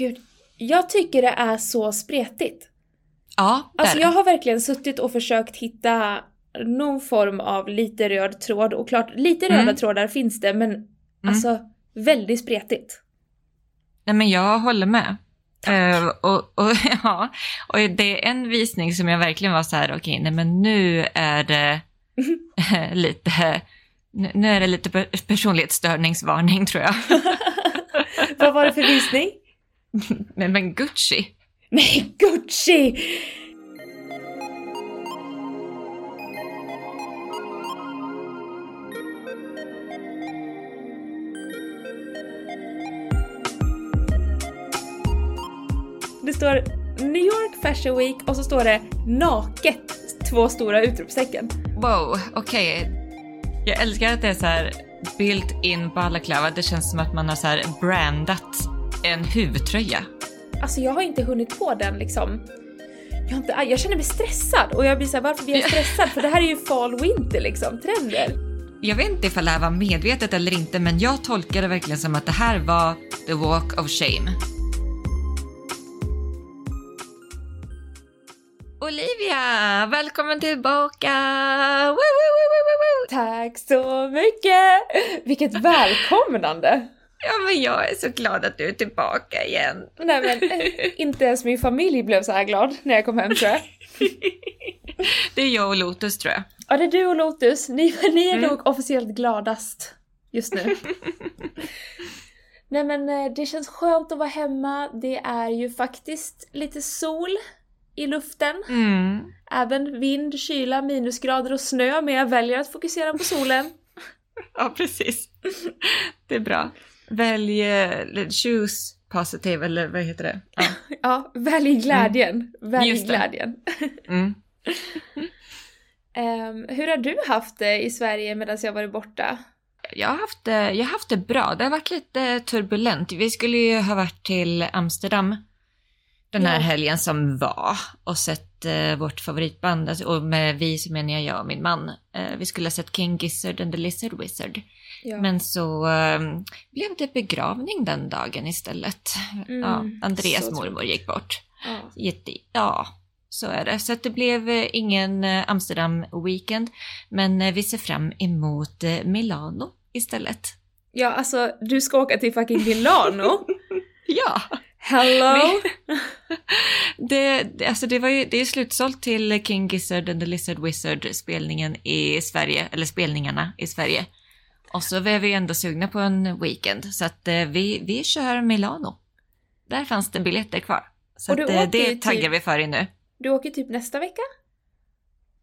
Gud, jag tycker det är så spretigt. Ja, det Alltså är jag det. har verkligen suttit och försökt hitta någon form av lite röd tråd och klart lite Mm. röda trådar finns det men alltså väldigt spretigt. Nej men jag håller med. Eh, och, och, ja, och det är en visning som jag verkligen var så här, okej, nej men nu är det eh, lite, nu nu är det lite per- personlighetsstörningsvarning tror jag. Vad var det för visning? men, men Gucci, Nej, Gucci! Det står New York Fashion Week och så står det naket, två stora utropstecken. wow, okej. Jag älskar att det är så här built-in balaklava. Det känns som att man har så här brandat en huvudtröja. Alltså jag har inte hunnit på den liksom. Jag, inte, jag känner mig stressad och jag blir såhär, varför blir jag stressad? För det här är ju fall winter liksom, trender. Jag vet inte ifall det här var medvetet eller inte, men jag tolkar det verkligen som att det här var the walk of shame. Olivia, välkommen tillbaka! Woo, woo, woo. Tack så mycket! Vilket välkomnande! Ja, men jag är så glad att du är tillbaka igen. Nej men, eh, inte ens min familj blev så här glad när jag kom hem tror jag. Det är jag och Lotus tror jag. Ja, det är du och Lotus. Ni, ni är Mm. nog officiellt gladast just nu. Nej men eh, det känns skönt att vara hemma. Det är ju faktiskt lite sol i luften. Mm. Även vind, kyla, minusgrader och snö, men jag väljer att fokusera på solen. Ja, precis. Det är bra. Välj, choose positive, eller vad heter det? Ja. Ja, välj glädjen. Välj Just det. glädjen. Mm. Ehm, hur har du haft det i Sverige medan jag varit borta? Jag har, haft det, jag har haft det bra. Det har varit lite turbulent. Vi skulle ju ha varit till Amsterdam den här Ja. helgen som var och sett eh, vårt favoritband. Alltså, och med vi så menar jag jag och min man. Eh, vi skulle ha sett King Gizzard and the Lizard Wizard. Ja. Men så eh, blev det begravning den dagen istället. Mm, ja, Andreas mormor gick bort. ja. Jätte, ja, så är det. Så det blev eh, ingen eh, Amsterdam-weekend. Men eh, vi ser fram emot Milano istället. ja, alltså du ska åka till fucking Milano. Ja! Hello! Det, det- alltså det, var ju, det är slutsålt till King Gizzard and the Lizard Wizard spelningen i Sverige, eller spelningarna i Sverige. Och så var vi ändå sugna på en weekend, så att eh, vi, vi kör Milano. Där fanns det biljetter kvar. Så att, eh, det typ- taggar vi för i nu. Du åker typ nästa vecka?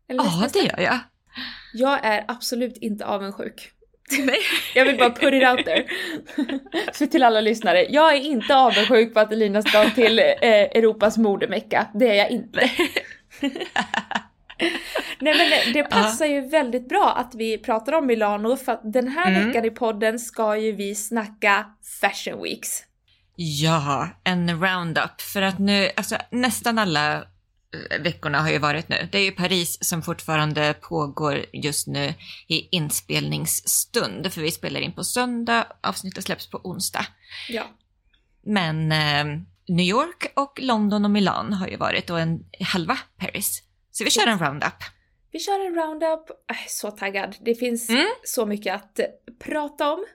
Eller Ja, nästa det gör jag. Jag är absolut inte avundsjuk. Nej. Jag vill bara put it out there. För till alla lyssnare, jag är inte avundsjuk på att Elina ska till eh, Europas modemecka. Det är jag inte. Nej men det passar ju väldigt bra att vi pratar om Milano för att den här Mm. veckan i podden ska ju vi snacka Fashion Weeks. Ja, en roundup. För att nu, alltså nästan alla eh, veckorna har ju varit nu. Det är ju Paris som fortfarande pågår just nu i inspelningsstund. För vi spelar in på söndag, avsnittet släpps på onsdag. Ja. Men eh, New York och London och Milan har ju varit och en halva Paris. Så vi kör en roundup. Vi kör en roundup. Äh, så taggad. Det finns Mm. så mycket att eh, prata om.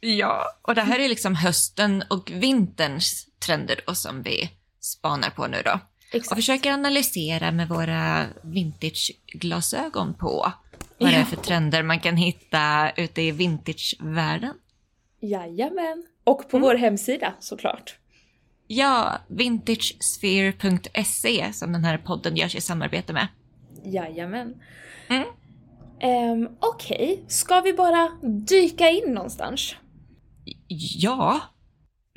Ja, och det här är liksom hösten och vinterns trender då som vi spanar på nu då. Och Exakt. försöker analysera med våra vintageglasögon på vad det är för trender man kan hitta ute i vintagevärlden. Jajamän. Och på Mm. vår hemsida såklart. Ja, vintagesphere.se som den här podden görs i samarbete med. Jajamän. Mm. Um, Okej, ska vi bara dyka in någonstans? Ja,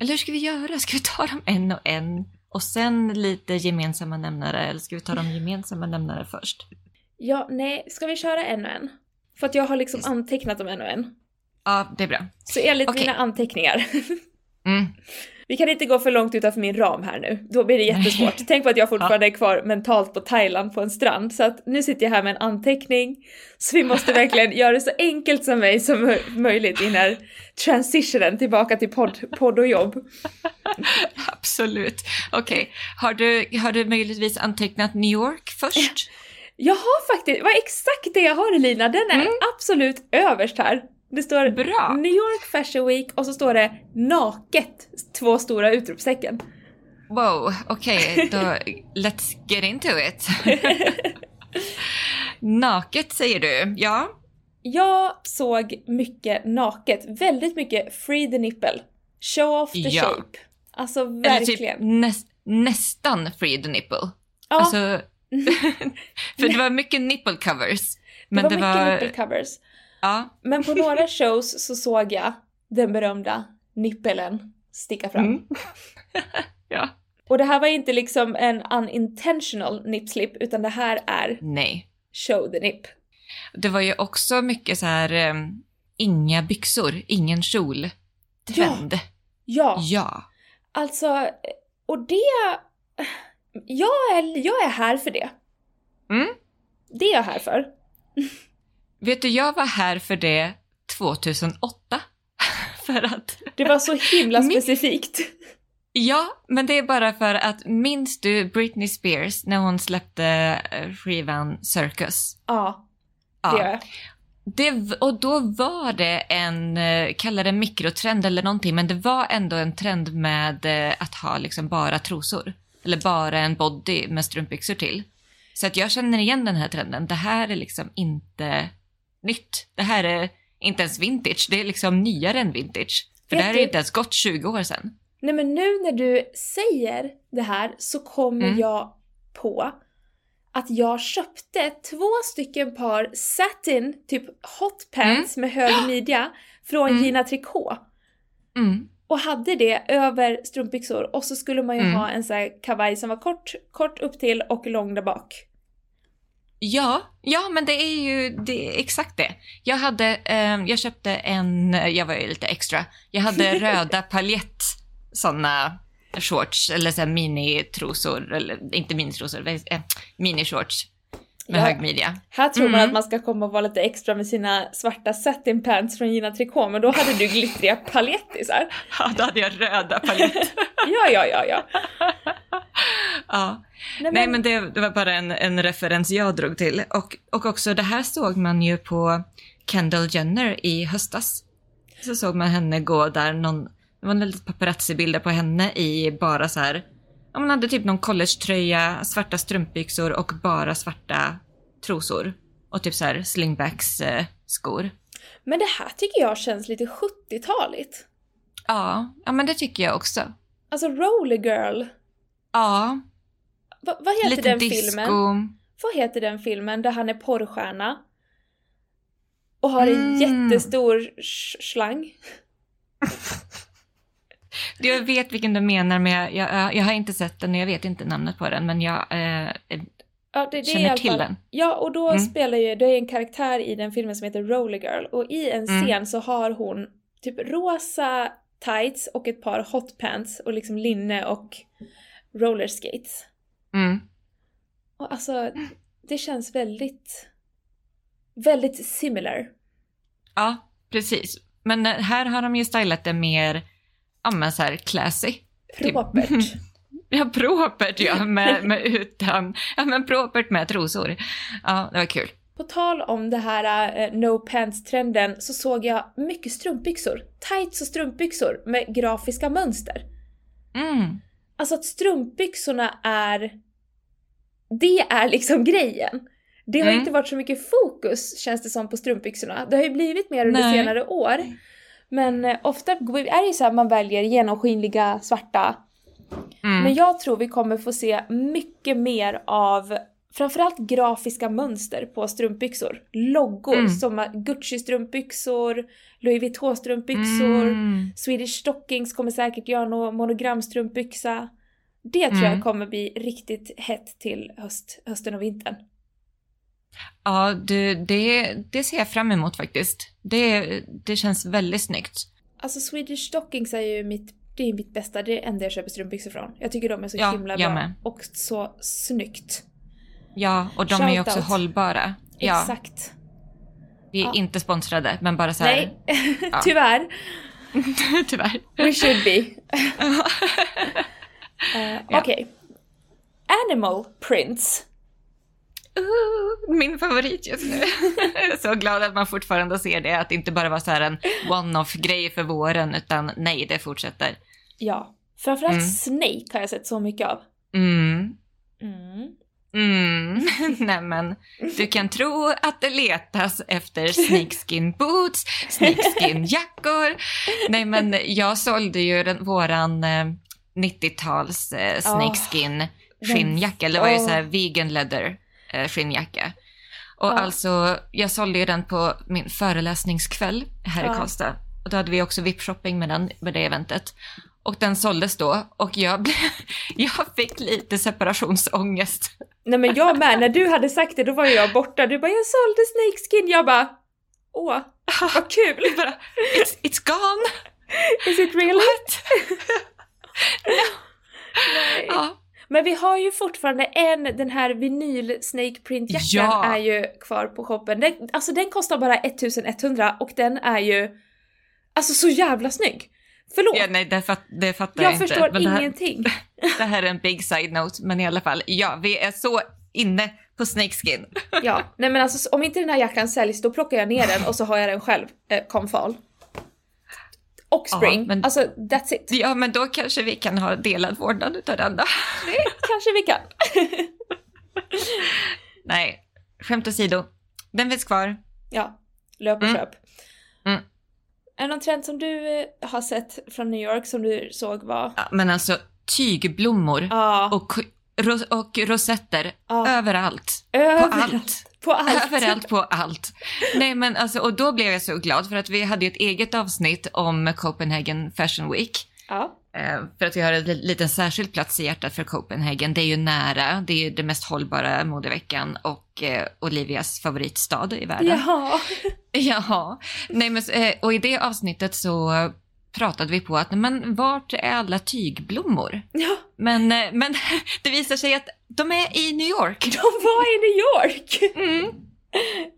eller hur ska vi göra? Ska vi ta dem en och en och sen lite gemensamma nämnare eller ska vi ta de gemensamma nämnare först? Ja, nej, ska vi köra en och en? För att jag har liksom antecknat dem en och en. Ja, det är bra. Så enligt Okej. mina anteckningar. Mm. Vi kan inte gå för långt utanför min ram här nu, då blir det jättesvårt. Tänk på att jag fortfarande är kvar mentalt på Thailand på en strand, så att nu sitter jag här med en anteckning. Så vi måste verkligen göra det så enkelt som mig som mö- möjligt i den här transitionen tillbaka till podd, podd och jobb. Absolut. Okej, har, du, har du möjligtvis antecknat New York först? Jag har faktiskt, var exakt det jag har Elina, den är absolut överst här. Det står Bra. New York Fashion Week och så står det naket, två stora utropstecken. Wow, okej, då let's get into it. Naket säger du, ja. Jag såg mycket naket, väldigt mycket free the nipple, show off the Ja. shape. Alltså typ verkligen. näs, nästan free the nipple. ja, Alltså, för det var mycket nipple covers. Men det var mycket nipple covers. Ja, Men på några shows så såg jag den berömda nippelen sticka fram. Mm. ja. Och det här var inte liksom en unintentional nip slip utan det här är Nej. show the nip. Det var ju också mycket så här, eh, inga byxor, ingen kjol. Trend. Ja, Ja. alltså, och det... Jag är, jag är här för det. Mm. Det är jag här för. Vet du, jag var här för det 2008. för att, Det var så himla specifikt. ja, men det är bara för att minns du Britney Spears när hon släppte eh, skivan Circus? Ja, det gör jag. Det, och då var det en, eh, kalla det mikrotrend eller någonting, men det var ändå en trend med eh, att ha liksom bara trosor. Eller bara en body med strumpbyxor till. Så att jag känner igen den här trenden. Det här är liksom inte nytt. Det här är inte ens vintage, det är liksom nyare än vintage. För Vet det här är inte ens gått 20 år sedan. Nej men nu när du säger det här så kommer Mm. jag på att jag köpte två stycken par satin, typ hot pants med hög midja från Mm. Gina Tricot. Mm. Och hade det över strumpbyxor och så skulle man ju Mm. ha en sån här kavaj som var kort, kort upp till och lång där bak. Ja, ja men det är ju det exakt det. Jag hade, eh, jag köpte en, jag var ju lite extra, jag hade röda paljett sådana shorts eller så minitrosor, eller inte minitrosor, äh, minishorts med Ja. hög midja. Här tror man Mm. att man ska komma och vara lite extra med sina svarta satin pants från Gina Tricot, men då hade du glittriga paljettisar. Ja, då hade jag röda paljett. Ja, ja, ja, ja. ja. Nej men det, det var bara en, en referens jag drog till. Och, och också det här såg man ju på Kendall Jenner i höstas. Så såg man henne gå där, någon, det var en liten paparazzi-bilder på henne i bara så här, man hade typ någon collegetröja, svarta strumpbyxor och bara svarta trosor. Och typ så här slingbacks eh, skor. Men det här tycker jag känns lite 70-taligt. Ja, ja men det tycker jag också. Alltså Roller Girl. Ja, Va, vad heter lite den disco. filmen? Vad heter den filmen där han är porrstjärna? Och har en Mm. jättestor slang? Jag vet vilken du menar men jag, jag, jag har inte sett den och jag vet inte namnet på den men jag eh, Ja, det, det känner till den. Ja, och då Mm. spelar ju, det är en karaktär i den filmen som heter Roller Girl och i en Mm. scen så har hon typ rosa tights och ett par hot pants och liksom linne och roller skates. Mm. Och alltså, det känns väldigt, väldigt similar. Ja, precis. Men eh, här har de ju stylat det mer, ja men så här classy. Typ. Propert. Ja, propert ja, med, med utan, ja men propert med trosor. Ja, det var kul. På tal om det här eh, no pants-trenden så såg jag mycket strumpbyxor. Tights och strumpbyxor med grafiska mönster. Mm. Alltså att strumpbyxorna är... Det är liksom grejen. Det har Mm. inte varit så mycket fokus känns det som på strumpbyxorna. Det har ju blivit mer under Nej. senare år. Men eh, ofta är det ju så att man väljer genomskinliga svarta. Mm. Men jag tror vi kommer få se mycket mer av framförallt grafiska mönster på strumpbyxor. Loggor Mm. som Gucci-strumpbyxor, Louis Vuitton-strumpbyxor. Mm. Swedish Stockings kommer säkert göra någon monogramstrumpbyxa. Det tror Mm. jag kommer bli riktigt hett till höst, hösten och vintern. Ja, det, det, det ser jag fram emot faktiskt. Det, det känns väldigt snyggt. Alltså Swedish Stockings är ju mitt, det är mitt bästa, det är det enda jag köper strumpbyxor från. Jag tycker de är så Ja, himla bra. med. Och så snyggt. Ja, och de är ju också Shoutout. hållbara. Ja, Exakt. vi är Ja. inte sponsrade, men bara så här. Nej, ja. tyvärr. Tyvärr. We should be. Ja. Okej. Animal prints. Uh, min favorit just nu. Jag är så glad att man fortfarande ser det, att det inte bara var så här en one-off-grej för våren, utan nej, det fortsätter. Ja. Framförallt Mm. Snake har jag sett så mycket av. Mm. Mm. Mm, nej men du kan tro att det letas efter snakeskin boots, snakeskin jackor. Nej men jag sålde ju den, våran eh, 90-tals eh, snakeskin skinnjacka, eller det var ju åh. så här vegan leather eh, skinnjacka. Och Ja. alltså, jag sålde ju den på min föreläsningskväll här Ja. i Karlstad. Och då hade vi också VIP-shopping med den, med det eventet. Och den såldes då och jag, blev, jag fick lite separationsångest. Nej men jag med, när du hade sagt det då var jag borta. Du bara jag sålde snakeskin. Jag bara åh, vad kul! Bara, it's, it's gone! Is it really? What? Nej. Ja. Men vi har ju fortfarande en, den här vinyl snake print jackan Ja. är ju kvar på shoppen. Den, alltså den kostar bara 1100 och den är ju alltså så jävla snygg. Förlåt, ja nej, det, fatt, det fattar jag jag, inte. förstår Men det här, ingenting. det här är en big side note, men i alla fall, ja, vi är så inne på snakeskin. Ja, nej men alltså om inte den här jackan säljs då plockar jag ner den och så har jag den själv, eh, kom fall. Och spring, Ja, men- alltså that's it. Ja, men då kanske vi kan ha delad vårdnad utav den då. Kanske vi kan. Nej, skämt åsido. Den finns kvar. Ja, löp och Mm. köp. Mm. Är det någon trend som du eh, har sett från New York som du såg var? Ja, men alltså, tygblommor Ja, och, ro- och rosetter Ja. överallt. överallt. På allt. På allt. Överallt på allt. Nej men alltså, och då blev jag så glad för att vi hade ett eget avsnitt om Copenhagen Fashion Week. Ja, Eh, för att vi har en li- liten särskild plats i hjärtat för Copenhagen. Det är ju nära, det är ju det mest hållbara modeveckan och eh, Olivias favoritstad i världen. jaha. Jaha. Nej, men, eh, och i det avsnittet så pratade vi på att men vart är alla tygblommor? Ja, Men, eh, men det visar sig att de är i New York. de var i New York! Mm.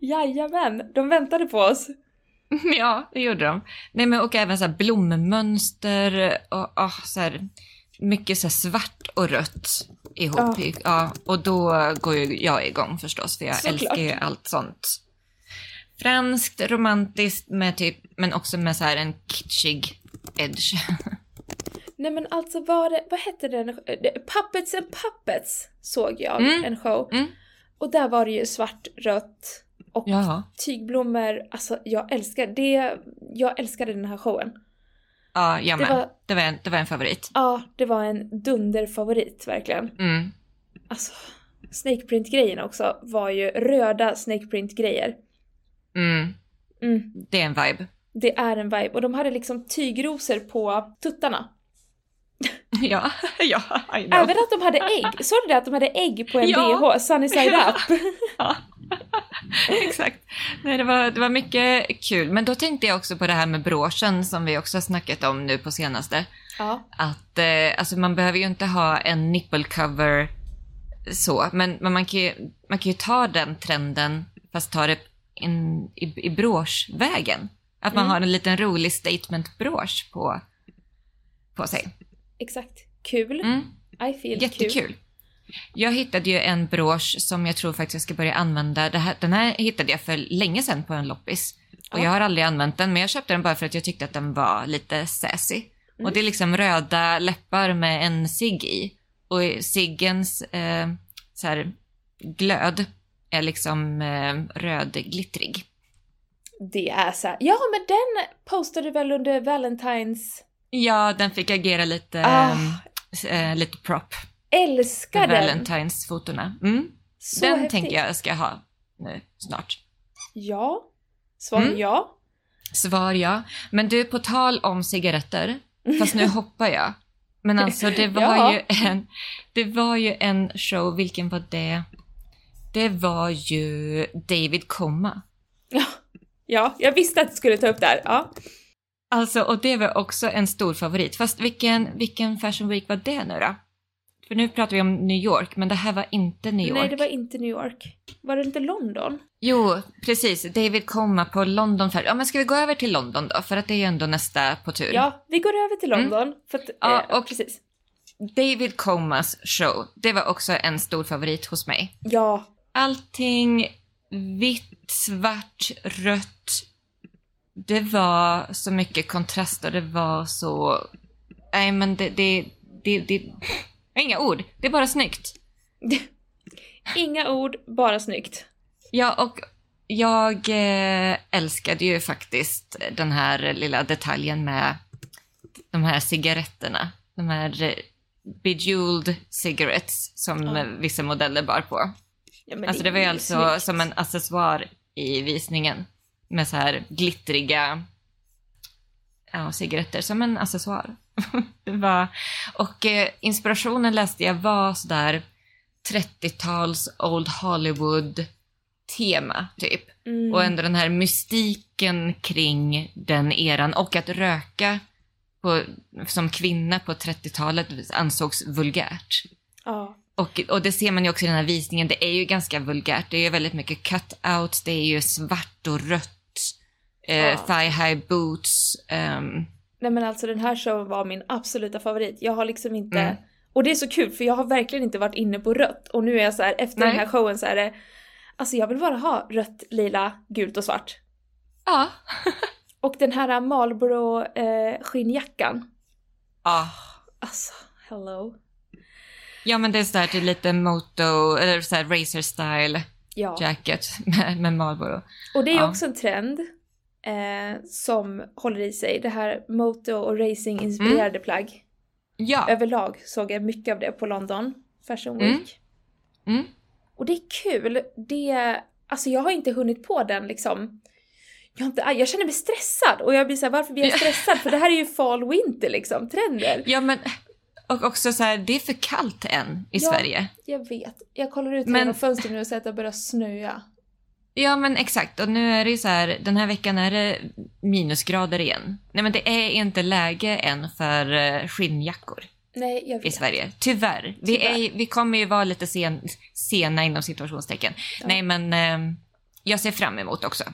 Jajamän, de väntade på oss. Ja, det gjorde de. Nej, men, och även så här blommönster och ah, så här, mycket så svart och rött ihop. Ja. Ja. och då går ju jag igång förstås, för jag Såklart. älskar ju allt sånt. Franskt, romantiskt, med typ, men också med så här en kitschig edge. Nej men alltså var det, vad hette den? Eh, Puppets and Puppets såg jag Mm. en show. Mm. Och där var det ju svart, rött och Ja. tygblommor. Alltså jag älskar det. Jag älskade den här showen. Ja, jag Det med. var- Det var, en, det var en favorit. Ja, det var en dunderfavorit verkligen. Mm. Alltså, Snakeprint-grejerna också var ju röda Snakeprint-grejer. Mm. Mm, Det är en vibe. Det är en vibe. Och de hade liksom tygrosor på tuttarna. Ja, ja, I know. Även att de hade ägg. Såg du det? Att de hade ägg på en Ja. bh? Sunny side Ja. up. Ja. Exakt. Nej, det, var, det var mycket kul. Men då tänkte jag också på det här med broschen som vi också har snackat om nu på senaste. Ja, Att eh, alltså man behöver ju inte ha en nipple cover så, men, men man, kan ju, man kan ju ta den trenden fast ta det in, i, i broschvägen. Att man Mm. har en liten rolig statement-brosch på, på sig. exakt. Kul. Mm. I feel kul. Jättekul. Jag hittade ju en brosch som jag tror faktiskt jag ska börja använda. Här, den här hittade jag för länge sedan på en loppis. Och Ja. jag har aldrig använt den, men jag köpte den bara för att jag tyckte att den var lite sassy. Mm. Och det är liksom röda läppar med en cigg i. Och ciggens eh, så här, glöd är liksom eh, rödglittrig. Det är så här. Ja, men den postade väl under Valentines... Ja, den fick agera lite, Ah. eh, lite prop. Älskar den! Valentines-fotona. Mm. Så den häftigt. tänker jag ska ha nu snart. Ja. Svar Mm. ja. Svar ja. Men du, på tal om cigaretter, fast nu hoppar jag. Men alltså det var, Ja. ju en, det var ju en show, vilken var det? Det var ju David Coma. ja. Ja, jag visste att du skulle ta upp det här. Ja. Alltså, och det var också en stor favorit. Fast vilken, vilken Fashion Week var det nu då? För nu pratar vi om New York, men det här var inte New York. Nej, det var inte New York. Var det inte London? Jo, precis. David Coma på London. Fair. Ja, men ska vi gå över till London då? För att det är ju ändå nästa på tur. Ja, vi går över till Mm. London. För att, Ja, eh, och- precis. David Comas show, det var också en stor favorit hos mig. Ja. Allting vitt, svart, rött. Det var så mycket kontrast och det var så... Nej men det... det, det, det inga ord. Det är bara snyggt. Inga ord, bara snyggt. Ja, och jag eh, älskade ju faktiskt den här lilla detaljen med de här cigaretterna. De här eh, bejeweled cigarettes som eh, vissa modeller bar på. Ja, Alltså det var ju alltså snyggt. som en accessoar i visningen. Med så här glittriga ja, cigaretter som en accessoar. det var, och eh, inspirationen läste jag var sådär 30-tals Old Hollywood tema typ. Mm. Och ändå den här mystiken kring den eran och att röka på, som kvinna på 30-talet ansågs vulgärt. Ja. Och, och det ser man ju också i den här visningen, det är ju ganska vulgärt. Det är ju väldigt mycket cutouts, det är ju svart och rött, eh, Ja. thigh high boots. ehm, Nej men alltså den här showen var min absoluta favorit. Jag har liksom inte... Mm. Och det är så kul för jag har verkligen inte varit inne på rött. Och nu är jag så här, efter Nej. den här showen så är det... Alltså jag vill bara ha rött, lila, gult och svart. ja. Och den här Marlboro eh, skinnjackan. ja. Alltså, hello. Ja men det är sådär till lite moto, eller såhär racer style Ja. jacket med, med Marlboro. Och det är Ja. också en trend eh, som håller i sig. Det här moto och racing inspirerade plagg. Ja. Överlag såg jag mycket av det på London Fashion Mm. Week. Mm. Och det är kul. Det, alltså jag har inte hunnit på den liksom. Jag, inte, jag känner mig stressad och jag blir såhär, varför blir jag Ja. stressad? För det här är ju fall winter liksom, trender. Ja men, och också så här, det är för kallt än i Ja. Sverige. Jag vet. Jag kollar ut Men- genom fönstret nu och ser att det börjar snöa. Ja men exakt, och nu är det ju så här, den här veckan är det minusgrader igen. Nej men det är inte läge än för eh, skinnjackor Nej, jag i vet. Sverige. Tyvärr. Vi, Tyvärr. är, vi kommer ju vara lite sen, sena inom situationstecken. Ja. Nej men eh, jag ser fram emot också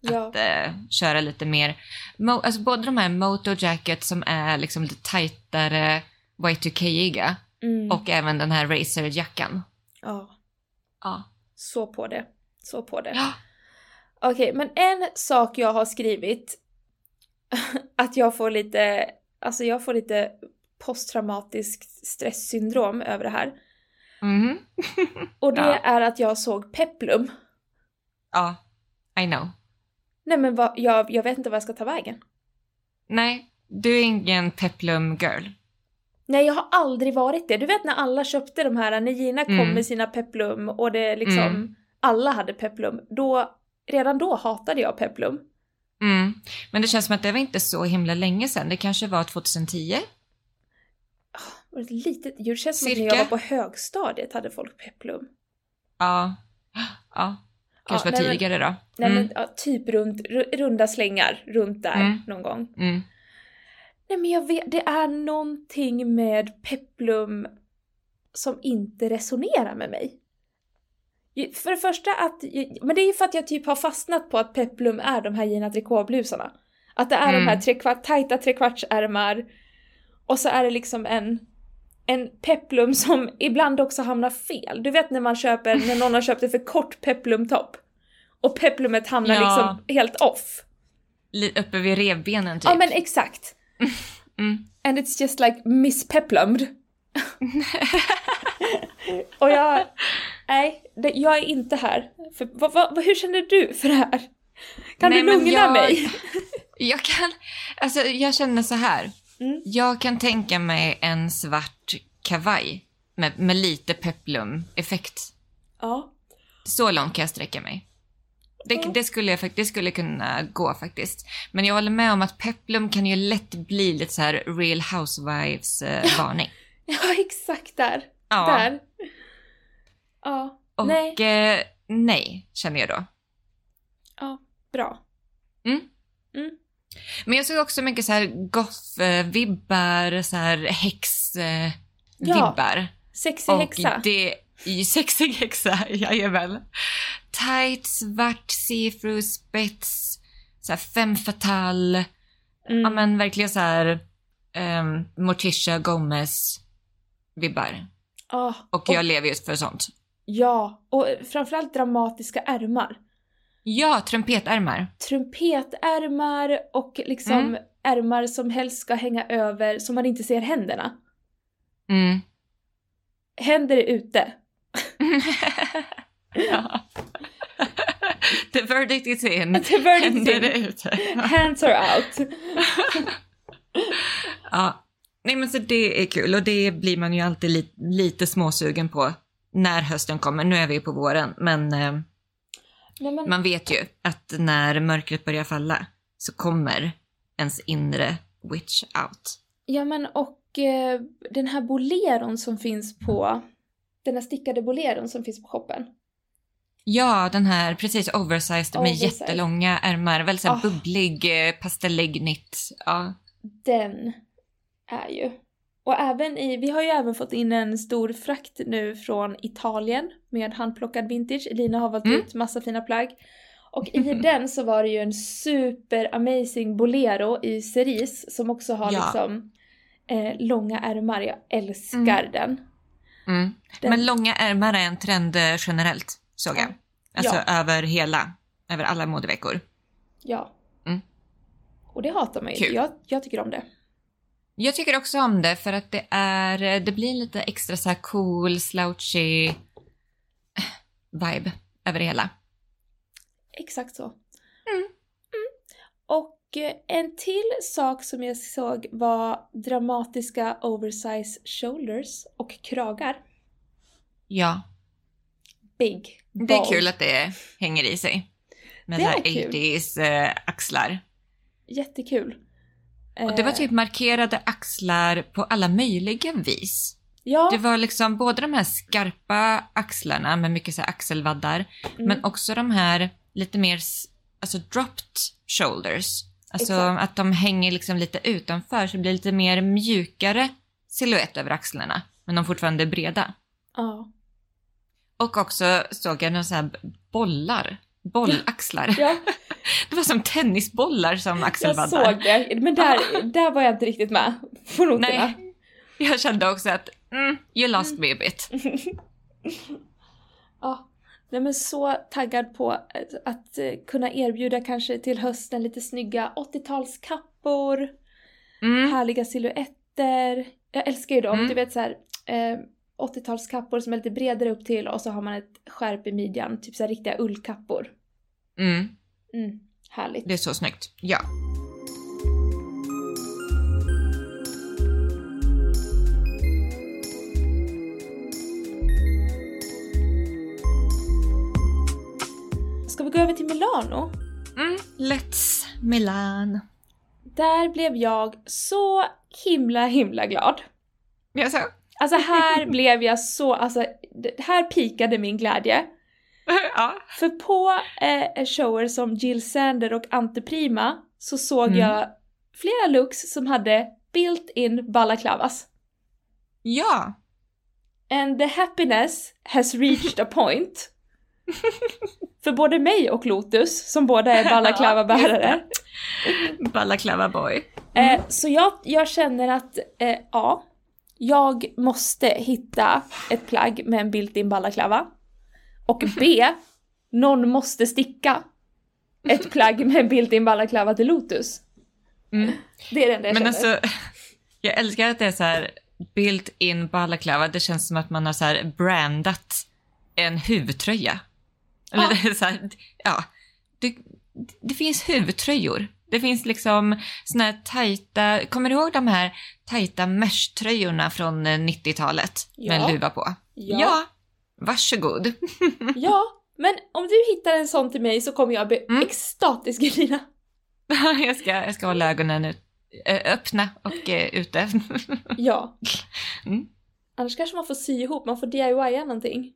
Ja. att eh, köra lite mer, mo- alltså både de här moto jacket som är liksom lite tajtare Y2K-iga Mm. och även den här racerjackan. ja. Ja. Så på det. Så på det. Ja. Okej, men en sak jag har skrivit att jag får lite, alltså jag får lite posttraumatiskt stresssyndrom över det här. Mhm. Och det Ja. är att jag såg Peplum. Ja, I know. Nej men vad, jag, jag vet inte vad jag ska ta vägen. Nej, du är ingen peplum girl. Nej jag har aldrig varit det. Du vet när alla köpte de här, när Gina kom Mm. med sina Peplum och det liksom, Mm. alla hade Peplum. Då, redan då hatade jag Peplum. Mm. Men det känns som att det var inte så himla länge sedan. Det kanske var 2010? Och ett litet, det känns som att när jag var på högstadiet hade folk Peplum. Ja. Ja. Kanske Ja, var nej, tidigare då. Nej Mm. men ja, typ runt, ru- runda slängar runt där Mm. någon gång. Mm. Nej men jag vet, det är någonting med Peplum som inte resonerar med mig. För det första att, men det är ju för att jag typ har fastnat på att Peplum är de här Gina Tricot-blusarna. Att det är Mm. de här trekvart, tajta trekvartsärmar och så är det liksom en, en Peplum som ibland också hamnar fel. Du vet när man köper, när någon har köpt en för kort Peplumtopp och Peplumet hamnar Ja. liksom helt off. Uppe vid revbenen typ. Ja men exakt. Mm. And it's just like Miss Peplumed. och jag, nej, det, jag är inte här. För, vad, vad, hur känner du för det här? Kan Nej, du lugna jag- mig? Jag kan, alltså jag känner så här. Mm. Jag kan tänka mig en svart kavaj med, med lite peplum-effekt. Ja. Så långt kan jag sträcka mig. Det, Ja. det, skulle jag, det skulle kunna gå faktiskt. Men jag håller med om att peplum kan ju lätt bli lite så här real housewives-varning. ja, exakt där. ja. Där. Ja, Och nej. Eh, nej, känner jag då. ja, bra. Men jag såg också mycket så här goth-vibbar, så här häx-vibbar. Ja, Sexig häxa. det i sexig häxa, jajamän. Tight, svart, see-through, spets, så här femme fatale. Mm. Ja men verkligen så här um, Morticia Gomez vibbar. Ah, Och jag lever just för sånt. Ja, och framförallt dramatiska ärmar. Ja, trumpetärmar. Trumpetärmar och liksom Mm. ärmar som helst ska hänga över så man inte ser händerna. Mm. Händer är ute. Ja. The verdict is in. The verdict Händer in. ute. Hands are out. Ja. Nej men så det är kul och det blir man ju alltid li- lite småsugen på när hösten kommer. Nu är vi ju på våren men eh, Nej, men, man vet ju att när mörkret börjar falla så kommer ens inre witch out. Ja men och eh, den här boleron som finns på, den här stickade boleron som finns på shoppen. Ja, den här precis oversized med Oversized. jättelånga ärmar, väldigt såhär Ah. bubblig eh, pastelläggnitt. Ja. Den är ju. Och även i, vi har ju även fått in en stor frakt nu från Italien med handplockad vintage. Elina har valt Mm. ut massa fina plagg. Och i den så var det ju en super amazing bolero i cerise som också har Ja. liksom eh, långa ärmar. Jag älskar Mm. den. Mm. Men långa ärmar är en trend eh, generellt, såg jag. Ja. Alltså Ja. över hela, över alla modeveckor. Ja. Mm. Och det hatar man ju. Jag, jag tycker om det. Jag tycker också om det för att det är, eh, det blir lite extra så här cool, slouchy eh, vibe över det hela. Exakt så. Eh, en till sak som jag såg var dramatiska oversize shoulders och kragar. Ja, Big. det är kul att det hänger i sig. Med Det är kul. 80s eh, axlar. Jättekul. Och det var Eh, typ markerade axlar på alla möjliga vis. Ja, Det var liksom både de här skarpa axlarna med mycket så här axelvaddar, mm, men också de här lite mer alltså dropped shoulders. Alltså Exakt. att de hänger liksom lite utanför så det blir lite mer mjukare silhuett över axlarna, men de fortfarande är breda. ja. Och också såg jag några så här bollar, bollaxlar. ja, Det var som tennisbollar som jag axelvaddar. såg det. Men där, där var jag inte riktigt med på noterna. Nej, jag kände också att mm, you lost me a bit. Nej men så taggad på att, att eh, kunna erbjuda kanske till hösten lite snygga 80-talskappor, Mm. härliga silhuetter. Jag älskar ju dem, Mm. du vet såhär eh, 80-talskappor som är lite bredare upp till och så har man ett skärp i midjan, typ såhär riktiga ullkappor. Mm. Mm, härligt. Det är så snyggt. Ja. Gå över till Milano? Mm. Let's Milan. Där blev jag så himla himla glad. Jaså? Alltså här blev jag så, alltså här pikade min glädje. ja. För på eh, shower som Jill Sander och Ante Prima så såg Mm. jag flera looks som hade built-in balaklavas. Ja. And the happiness has reached a point. För både mig och Lotus, som båda är balaklavabärare. Balaklava boy. Eh, så jag, jag känner att, eh, ja, jag måste hitta ett plagg med en built-in balaklava. Och B, någon måste sticka ett plagg med en built-in balaklava till Lotus. Mm. Det är det enda jag Men känner. alltså, jag älskar att det är så här built-in balaklava. Det känns som att man har så här brandat en huvudtröja. Eller Ja. så här, ja. Det, det finns huvudtröjor. Det finns liksom såna här tajta, kommer du ihåg de här tajta mesh-tröjorna från eh, 90-talet? Med Ja. en luva på. Ja. ja. Varsågod. Ja, men om du hittar en sån till mig så kommer jag bli Mm. extatisk Elina. jag, ska, jag ska hålla ögonen ut, eh, öppna och eh, ute. Ja. Mm. Annars kanske man får sy ihop, man får DIY någonting.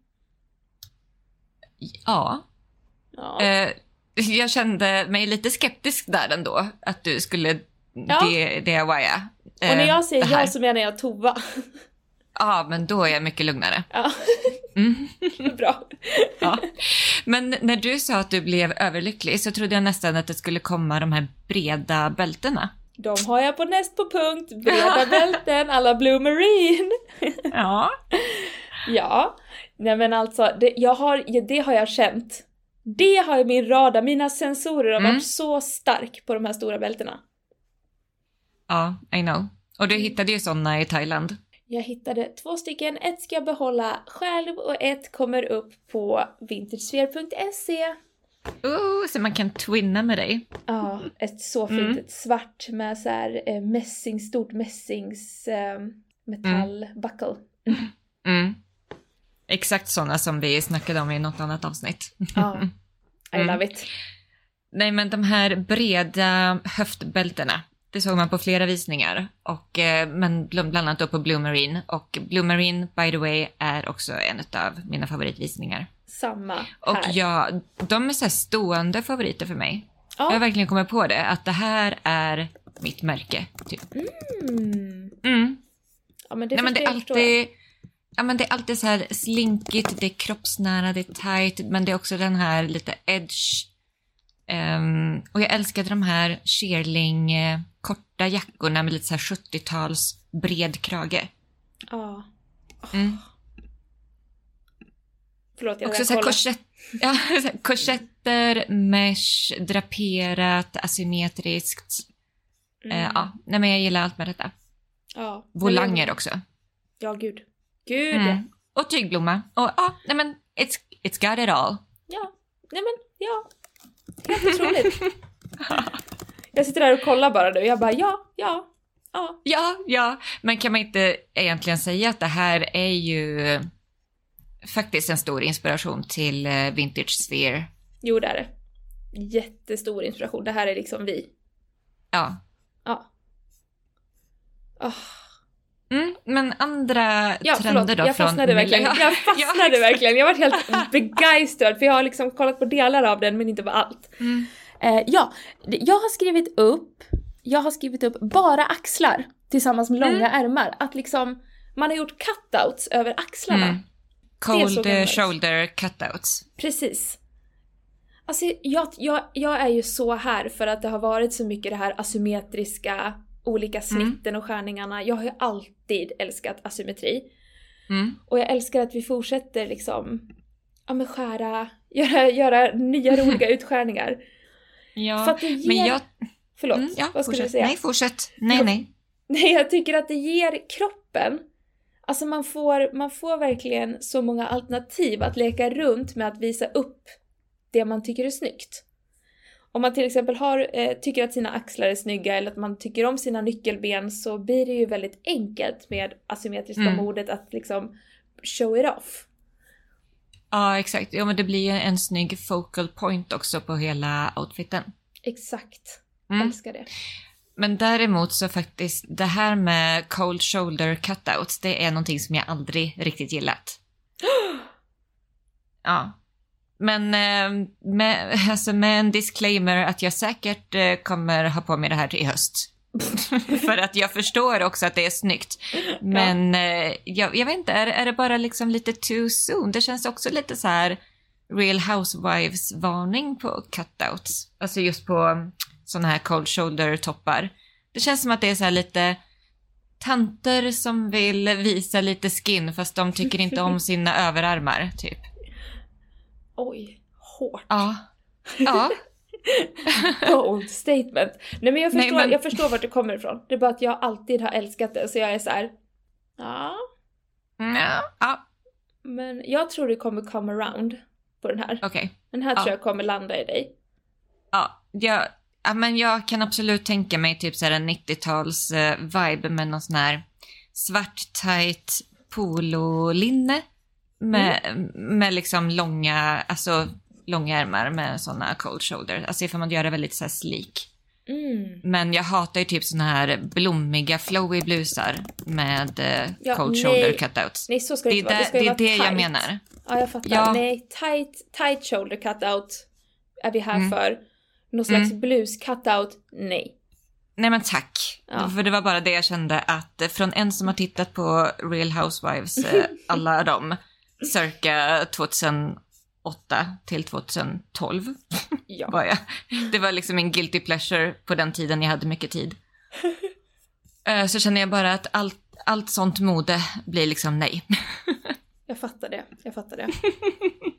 Ja. Ja. Eh, jag kände mig lite skeptisk där ändå, att du skulle Ja. DIYa. eh, och när jag säger det här. ja så menar jag Tova. Ja, men då är jag mycket lugnare. Ja, Mm. bra. Ja. Men när du sa att du blev överlycklig så trodde jag nästan att det skulle komma de här breda bältena De har jag på näst på punkt, breda bälten alla Blue Marine. Ja. Ja, nej men alltså det, jag har, det har jag känt. Det har min radar, mina sensorer har Mm. varit så stark på de här stora bältena. Ja, I know. Och du hittade ju sådana i Thailand. Jag hittade två stycken, ett ska jag behålla själv och ett kommer upp på vintagesphere.se. Oh, så man kan twinna med dig. Ja, ett så fint, Mm. ett svart med så här eh, mässing, stort mässings eh, metallbuckle. Mm. Exakt sådana som vi snackade om i något annat avsnitt. Ja, I Mm. love it. Nej, men de här breda höftbältena, det såg man på flera visningar. Och, eh, men bl- bland annat då på Blue Marine. Och Blue Marine, by the way, är också en av mina favoritvisningar. Samma här. Och ja, de är så stående favoriter för mig. Ja. Jag har verkligen kommit på det, att det här är mitt märke. Typ. Mm. Mm. Ja men det Nej, men det är förstår jag, alltid... Ja, men det är alltid så här slinkigt, det är kroppsnära, det är tight, men det är också den här lite edge. Ehm, och jag älskade de här shearling eh, korta jackorna med lite så här 70-tals bred krage. Ja. Mm. Förlåt, jag Också så här korsett, ja, så här korsetter, mesh, draperat, asymmetriskt. Mm. Eh, ja, nej men jag gillar allt med detta. ja. Volanger också. Ja, gud. Gud, Mm. Och tygblomma. Och ja, nej men it's, it's got it all. ja. Nej men, ja. Helt otroligt. jag sitter där och kollar bara nu. Jag bara, ja, ja, ja. Ja, ja, men kan man inte egentligen säga att det här är ju faktiskt en stor inspiration till eh, Vintage Sphere? Jo, det är det. Jättestor inspiration. Det här är liksom vi. Ja. Ja. Ah. Mm, men andra Ja, trender förlåt. då Jag från fastnade verkligen. Ja, Jag fastnade verkligen. Jag var helt begeistrad för jag har liksom kollat på delar av den men inte på allt. Mm. Eh, ja, jag har skrivit upp, jag har skrivit upp bara axlar tillsammans med långa ärmar. Att liksom, man har gjort cutouts över axlarna. Mm. Cold eh, shoulder cutouts. Precis. Alltså jag, jag, jag är ju så här för att det har varit så mycket det här asymmetriska, olika snitten och skärningarna. Jag har ju alltid älskat asymmetri. Mm. Och jag älskar att vi fortsätter liksom, ja men skära, göra, göra nya roliga utskärningar. Ja, För att det ger... men jag... Förlåt, Mm, ja, vad skulle du säga? Nej, fortsätt. Nej, nej. Nej, jag tycker att det ger kroppen, alltså man får, man får verkligen så många alternativ att leka runt med att visa upp det man tycker är snyggt. Om man till exempel har, eh, tycker att sina axlar är snygga eller att man tycker om sina nyckelben så blir det ju väldigt enkelt med asymmetriska Mm. modet att liksom show it off. Ja, exakt. Ja, men det blir ju en snygg focal point också på hela outfiten. Exakt. Mm. Älskar det. Men däremot så faktiskt, det här med cold shoulder cutouts, det är någonting som jag aldrig riktigt gillat. Ja. Men eh, med, alltså med en disclaimer att jag säkert eh, kommer ha på mig det här till höst. För att jag förstår också att det är snyggt. Men eh, jag, jag vet inte, är, är det bara liksom lite too soon? Det känns också lite så här Real Housewives-varning på cutouts. Alltså just på sådana här cold shoulder-toppar. Det känns som att det är så här lite tanter som vill visa lite skin fast de tycker inte om sina överarmar, typ. Oj, hårt. Ja. Ja. Bold statement. Nej men jag Nej, förstår, men- jag förstår vart det kommer ifrån. Det är bara att jag alltid har älskat det så jag är så här. ja. Mm, ja. ja. Men jag tror det kommer come around på den här. Okej. Den här Ja. tror jag kommer landa i dig. Ja, jag, ja, men jag kan absolut tänka mig typ så här en 90-tals eh, vibe med någon sån här svart tight pololinne med, med liksom långa, alltså långa ärmar med såna cold shoulder. Alltså ifall man gör det väldigt så här sleek. Mm. Men jag hatar ju typ såna här blommiga flowy blusar med eh, Ja, cold nej. shoulder cutouts. Nej så ska Det det är inte vara. Det det, det, är vara det tight. jag menar. Ja jag fattar. Ja. Nej, tight, tight shoulder cutout är vi här Mm. för. Någon slags Mm. blus cutout, nej. Nej men tack. Ja. För det var bara det jag kände att eh, från en som har tittat på Real Housewives, eh, alla dem, cirka 2008 till 2012 Ja. var jag. Det var liksom en guilty pleasure på den tiden jag hade mycket tid. Eh, så känner jag bara att allt, allt sånt mode blir liksom nej. Jag fattar det, jag fattar det.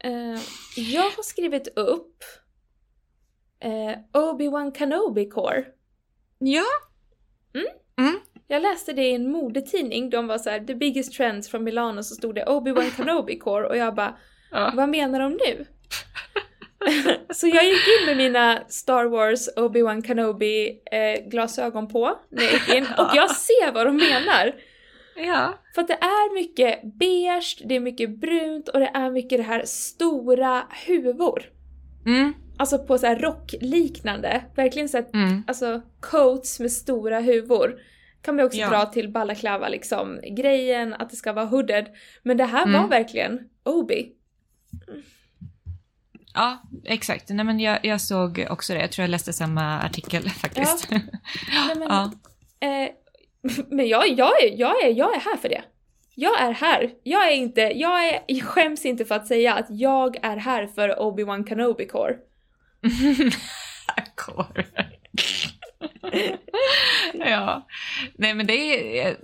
Eh, jag har skrivit upp eh, Obi-Wan Kenobi Core. Ja. Jag läste det i en modetidning, de var så här: the biggest trends from Milano, så stod det Obi-Wan Kenobi Core och jag bara ja. vad menar de nu? så jag gick in med mina Star Wars Obi-Wan Kenobi eh, glasögon på när jag gick in och jag ser vad de menar. Ja. För att det är mycket beige, det är mycket brunt och det är mycket det här stora huvor. Mm. Alltså på så här rockliknande, verkligen så här, Mm. alltså coats med stora huvor. Kan man också Ja. dra till balaklava liksom, grejen att det ska vara hooded. Men det här var Mm. verkligen Obi. Ja, exakt. Nej, men jag, jag såg också det. Jag tror jag läste samma artikel faktiskt. Nej, men, Ja. eh, men jag, jag, är, jag, är, jag är här för det. Jag är här. Jag är inte, jag, är, jag skäms inte för att säga att jag är här för Obi-Wan Kenobi Core. Core. ja. Nej, men det är,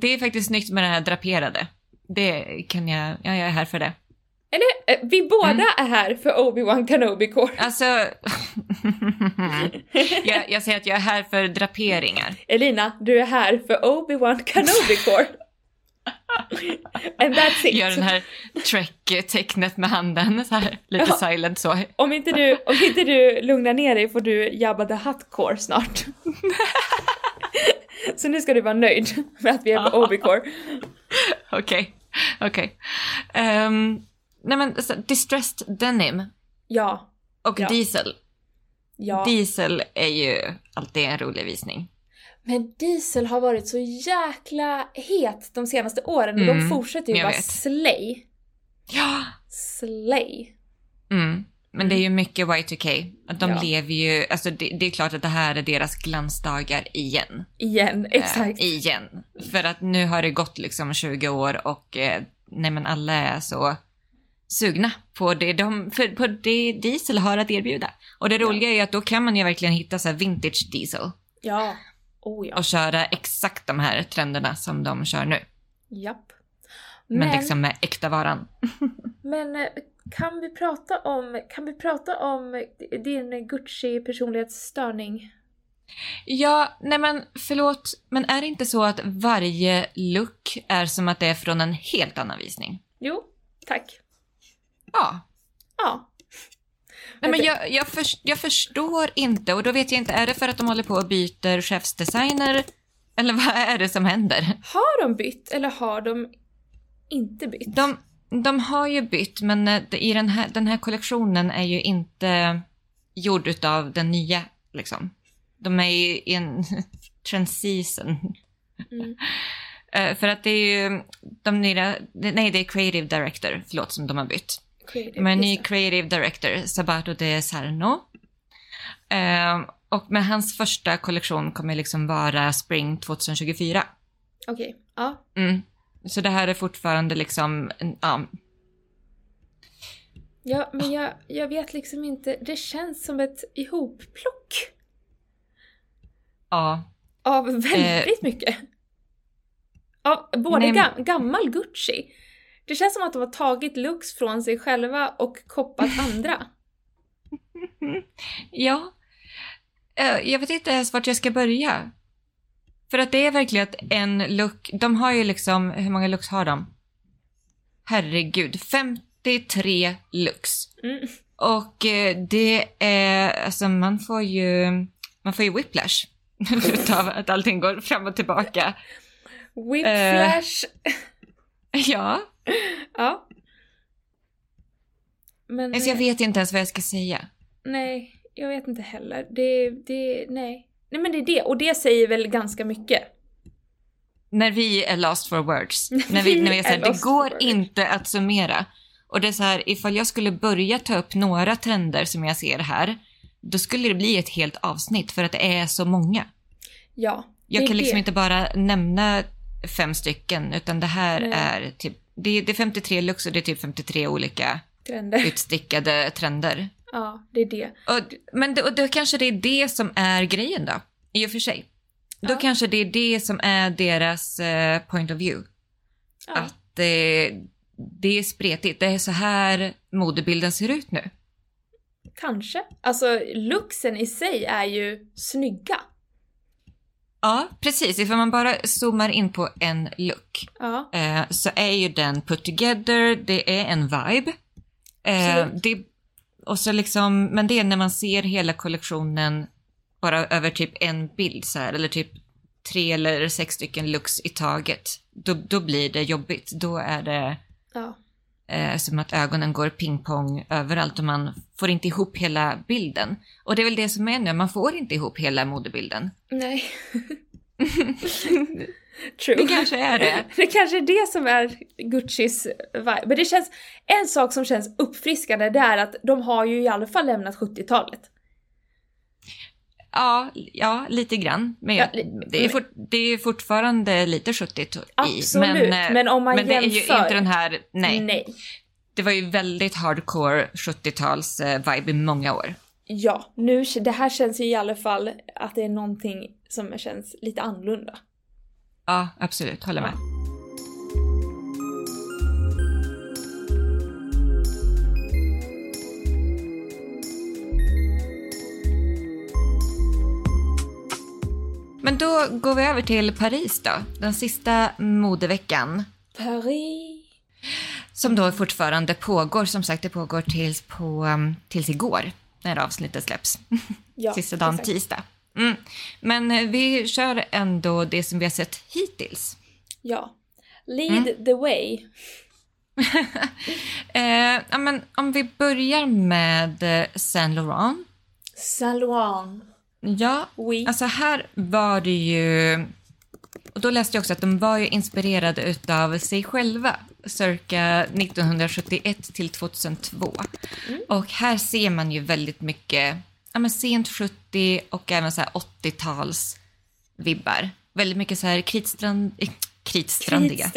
det är faktiskt snyggt med det här draperade. Det kan jag, ja, jag är här för det. Eller eh, vi båda Mm. är här för Obi-Wan Kenobi Core. Alltså, jag, jag säger att jag är här för draperingar. Elina, du är här för Obi-Wan Kenobi Core. And that's it. Gör den här Trek-tecknet med handen, så här, lite Ja. silent så. Om inte, du, om inte du lugnar ner dig får du Jabba the Hutt Core snart. Så nu ska du vara nöjd med att vi är på Obi-Core. Okej, okej. Ehm, nej men, så, distressed denim Ja, och Ja. diesel. ja. Diesel är ju alltid en rolig visning. Men diesel har varit så jäkla het de senaste åren och de Mm, fortsätter ju bara vet. slay. Ja! Slay. Mm. Men det är ju mycket Y2K. Att de Ja. lever ju, alltså det, det är klart att det här är deras glansdagar igen. Igen, exakt. Eh, igen. För att nu har det gått liksom 20 år och eh, nej men alla är så sugna på det, de, för, på det diesel har att erbjuda. Och det Ja. roliga är ju att då kan man ju verkligen hitta så här vintage diesel Ja. Oh ja. och köra exakt de här trenderna som de kör nu. Japp. Men, Men, liksom med äkta varan. men eh, kan vi prata om, kan vi prata om din Gucci-personlighetsstörning? Ja, nej men förlåt, men är det inte så att varje look är som att det är från en helt annan visning? Jo, tack. Ja. Ja. Nej, men jag, jag, förs- jag förstår inte och då vet jag inte, är det för att de håller på och byter chefsdesigner? Eller vad är det som händer? Har de bytt eller har de inte bytt? De, de har ju bytt, men eh, i den här, den här kollektionen är ju inte gjord utav den nya, liksom. De är ju i en transition. Mm. Eh, för att det är ju de nya, nej det är creative director, förlåt, som de har bytt. Creative, en ny creative director, Sabato de Sarno. Eh, och med hans första kollektion kommer liksom vara Spring 2024. Okej, ja. Mm. Så det här är fortfarande liksom, ja, Ja, men jag, jag vet liksom inte. Det känns som ett ihopplock ja. av väldigt mycket. Av både Nej, gam, gammal Gucci. Det känns som att de har tagit looks från sig själva och koppat andra. Ja. Eh, Jag vet inte ens vart jag ska börja. För att det är verkligen att en look, de har ju liksom, hur många looks har de? Herregud, 53 looks. Mm. Och eh, det är, alltså man får ju, man får ju whiplash utav att allting går fram och tillbaka. Whiplash. Ja, Ja. Men alltså jag eh, vet inte ens vad jag ska säga. nej, jag vet inte heller. Det, det, nej. Nej men det är det, och det säger väl ganska mycket. När vi är lost for words. När Vi när vi är så här, det går inte att summera. Och det är så här, ifall jag skulle börja ta upp några trender som jag ser här, då skulle det bli ett helt avsnitt för att det är så många. Ja. Jag kan liksom det. inte bara nämna fem stycken, utan det här Nej. är typ, det det är 53 lux och det är typ 53 olika Trender. utstickade trender. Ja, det är det. Och, men och då kanske det är det som är grejen då, i och för sig. Då Ja. kanske det är det som är deras eh, point of view. Ja. Att eh, det är spretigt. Det är så här modebilden ser ut nu. Kanske. Alltså looksen i sig är ju snygga. Ja, precis. Ifall man bara zoomar in på en look Ja. eh, så är ju den put together, det är en vibe. Eh, det, och så liksom, men det är när man ser hela kollektionen bara över typ en bild så här, eller typ tre eller sex stycken looks i taget. Då, då blir det jobbigt. Då är det Ja. Eh, som att ögonen går pingpong överallt och man får inte ihop hela bilden. Och det är väl det som är nu, man får inte ihop hela modebilden. Nej. True. Det kanske är det. Det kanske är det som är Guccis vibe. Men det känns, en sak som känns uppfriskande det är att de har ju i alla fall lämnat 70-talet. Ja, ja lite grann. Men Ja, det, är fort, det är fortfarande lite 70 i. Absolut, men, eh, men om man men det är ju jämför- inte den här, nej. Nej. Det var ju väldigt hardcore 70-tals eh, vibe i många år. Ja, nu, det här känns ju i alla fall att det är någonting som känns lite annorlunda. Ja, absolut. Håller med. Men då går vi över till Paris då. Den sista modeveckan. Paris. Som då fortfarande pågår. Som sagt, det pågår tills, på, um, tills igår. När avsnittet släpps. Ja, Sista dagen exakt. tisdag. Mm. Men eh, vi kör ändå det som vi har sett hittills. Ja. Lead Mm. the way. Eh, ja, men om vi börjar med eh, Saint Laurent. Saint Laurent. Ja, Oui. alltså här var det ju... Och då läste jag också att de var ju inspirerade utav sig själva cirka 1971 till 2002. Och här ser man ju väldigt mycket ja, men sent 70 och även så här 80-tals vibbar. Väldigt mycket så här kritstrand, eh, kritstrandiga.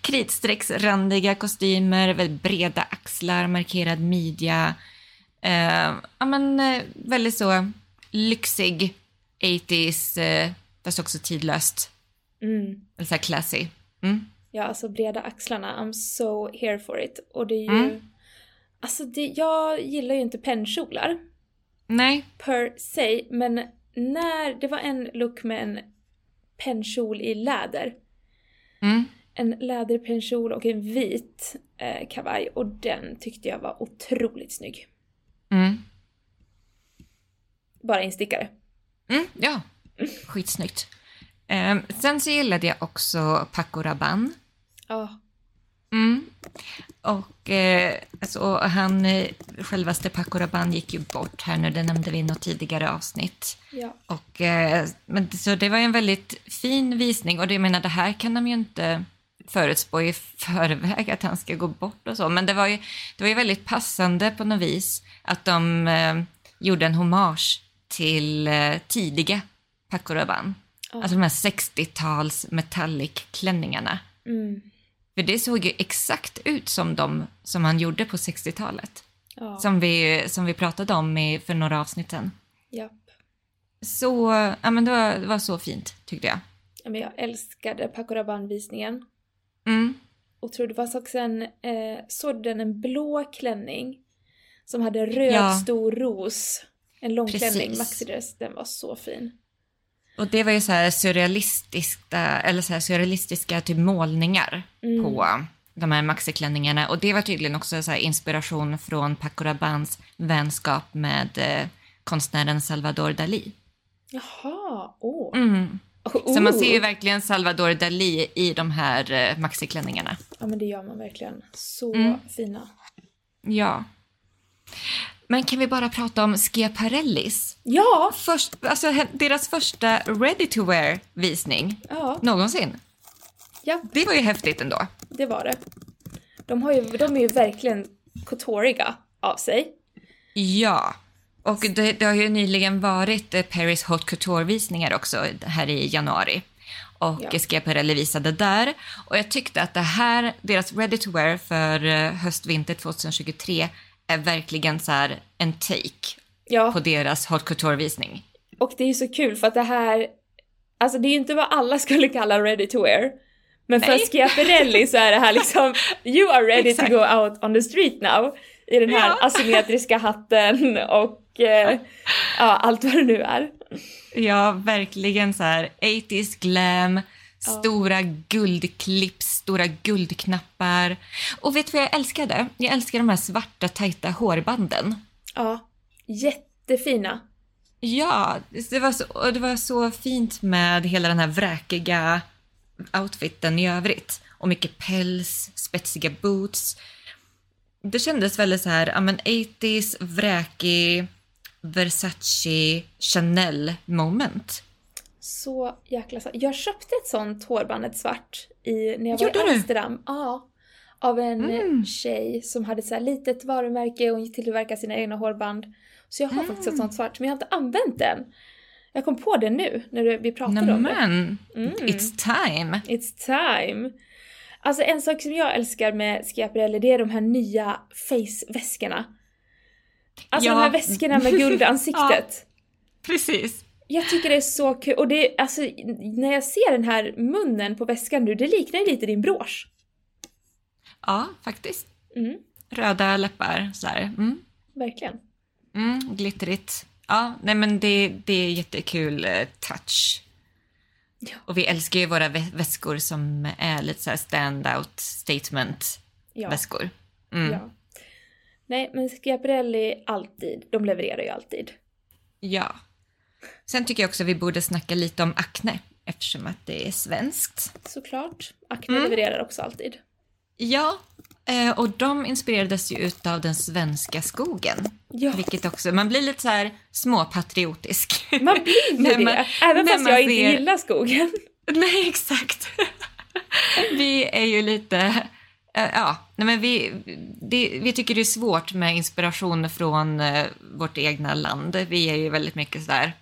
Kritstrecksrandiga kostymer, väldigt breda axlar, markerad midja. Eh, ja, men, eh, väldigt så lyxig 80s, eh, fast också tidlöst. Mm. Eller så här classy. Mm. Ja, alltså breda axlarna. I'm so here for it. Och det är ju... Mm. Alltså det, jag gillar ju inte pennkjolar Nej, per se, men när det var en look med en pennkjol i läder. mm. En läderpennkjol och en vit eh, kavaj och den tyckte jag var otroligt snygg. Mm. Bara instickare. Mm. ja, skitsnyggt. Eh, sen så gillade jag också Paco Rabanne. Ja. Mm. Och eh, alltså, han, eh, självaste Paco Rabanne gick ju bort här nu, det nämnde vi i något tidigare avsnitt. Ja. Och, eh, men, så det var ju en väldigt fin visning och det, jag menar, det här kan de ju inte förutspå i förväg att han ska gå bort och så. Men det var ju, det var ju väldigt passande på något vis att de eh, gjorde en hommage till eh, tidiga Paco Rabanne. Ja. Alltså de här 60-tals metallic-klänningarna. Mm. För det såg ju exakt ut som de som han gjorde på 60-talet. Ja. Som vi, som vi pratade om i, för några avsnitt sedan. Japp. Så, ja men det var, det var så fint tyckte jag. Ja, men jag älskade Paco Rabanne-visningen. Mm. Och tror det var också en, eh, såg den en blå klänning som hade röd Ja. stor ros. En lång Precis. klänning, maxidress, den var så fin. Och det var ju så här surrealistiska, eller så här surrealistiska typ målningar Mm. på de här maxiklänningarna. Och det var tydligen också så inspiration från Paco Rabannes vänskap med eh, konstnären Salvador Dalí. Jaha, åh. Mm. Oh, Så man ser ju verkligen Salvador Dalí i de här eh, maxiklänningarna. Ja men det gör man verkligen. Så Mm. fina. Ja. Men kan vi bara prata om Schiaparellis? Ja! Först, alltså, deras första ready to wear visning Ja, någonsin. ja, Det var ju häftigt ändå. det var det. De, har ju, de är ju verkligen coutoriga av sig. Ja. Och det, det har ju nyligen varit eh, Paris Hot Couture-visningar också här i januari. Och Ja. Schiaparelli visade där. Och jag tyckte att det här, deras ready to wear för eh, höst-vinter 2023 är verkligen så här en take Ja, på deras Hot Couture-visning. Och det är ju så kul för att det här, alltså det är ju inte vad alla skulle kalla ready to wear. Men för Nej. Schiaparelli så är det här liksom, you are ready to go out on the street now. I den här Ja. asymmetriska hatten och eh, ja, allt vad det nu är. Ja, verkligen så här 80s glam, stora guldklips, stora guldknappar. Och vet du vad jag älskade? Jag älskar de här svarta tajta hårbanden. Ja, jättefina. Ja, det var, så, det var så fint med hela den här vräkiga outfiten i övrigt. Och mycket päls, spetsiga boots. Det kändes väldigt så här, ja men 80s, vräkig, Versace, Chanel moment. Så jäkla sant. Jag köpte ett sånt hårband, ett svart, i, när jag var Gjorde i du? Amsterdam. Ja. Av en Mm. tjej som hade så här litet varumärke och tillverkade sina egna hårband. Så jag har faktiskt Mm. ett sånt svart, men jag har inte använt den. Jag kom på det nu, när du- vi pratade om det. Nämen, Mm. it's time. It's time! Alltså en sak som jag älskar med Schiaparelli, det är de här nya face-väskorna. Alltså Ja. de här väskorna med guldansiktet. Precis. Jag tycker det är så kul. Och det, alltså, när jag ser den här munnen på väskan nu, det liknar ju lite din brosch. Ja, faktiskt. Mm, Röda läppar, så här. Mm. verkligen. Mm, glittrigt. Ja, nej men det, det är jättekul eh, touch. Ja. Och vi älskar ju våra vä- väskor som är lite så här stand-out statement Ja. väskor. Mm. Ja. Ja. Nej, men Schiaparelli alltid. De levererar ju alltid. Sen tycker jag också att vi borde snacka lite om Acne eftersom att det är svenskt. Såklart. Acne Mm. levererar också alltid. Ja, eh, och de inspirerades ju utav den svenska skogen. Ja, Vilket också, man blir lite så här småpatriotisk. man blir ju det. man- Även fast jag inte ser- gillar skogen. Nej, exakt. vi är ju lite... eh, ja, nej men vi, det, vi tycker det är svårt med inspiration från eh, vårt egna land. Vi är ju väldigt mycket sådär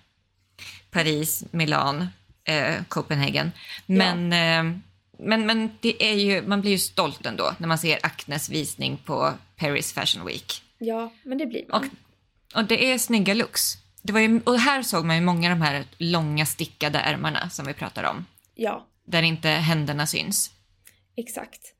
Paris, Milan, eh, Copenhagen. Men, eh, men, men det är ju, man blir ju stolt ändå när man ser Acnes visning på Paris Fashion Week. Ja, men det blir man. Och, och det är snygga looks. Det var ju, och här såg man ju många av de här långa stickade ärmarna som vi pratar om. Ja, Där inte händerna syns. exakt.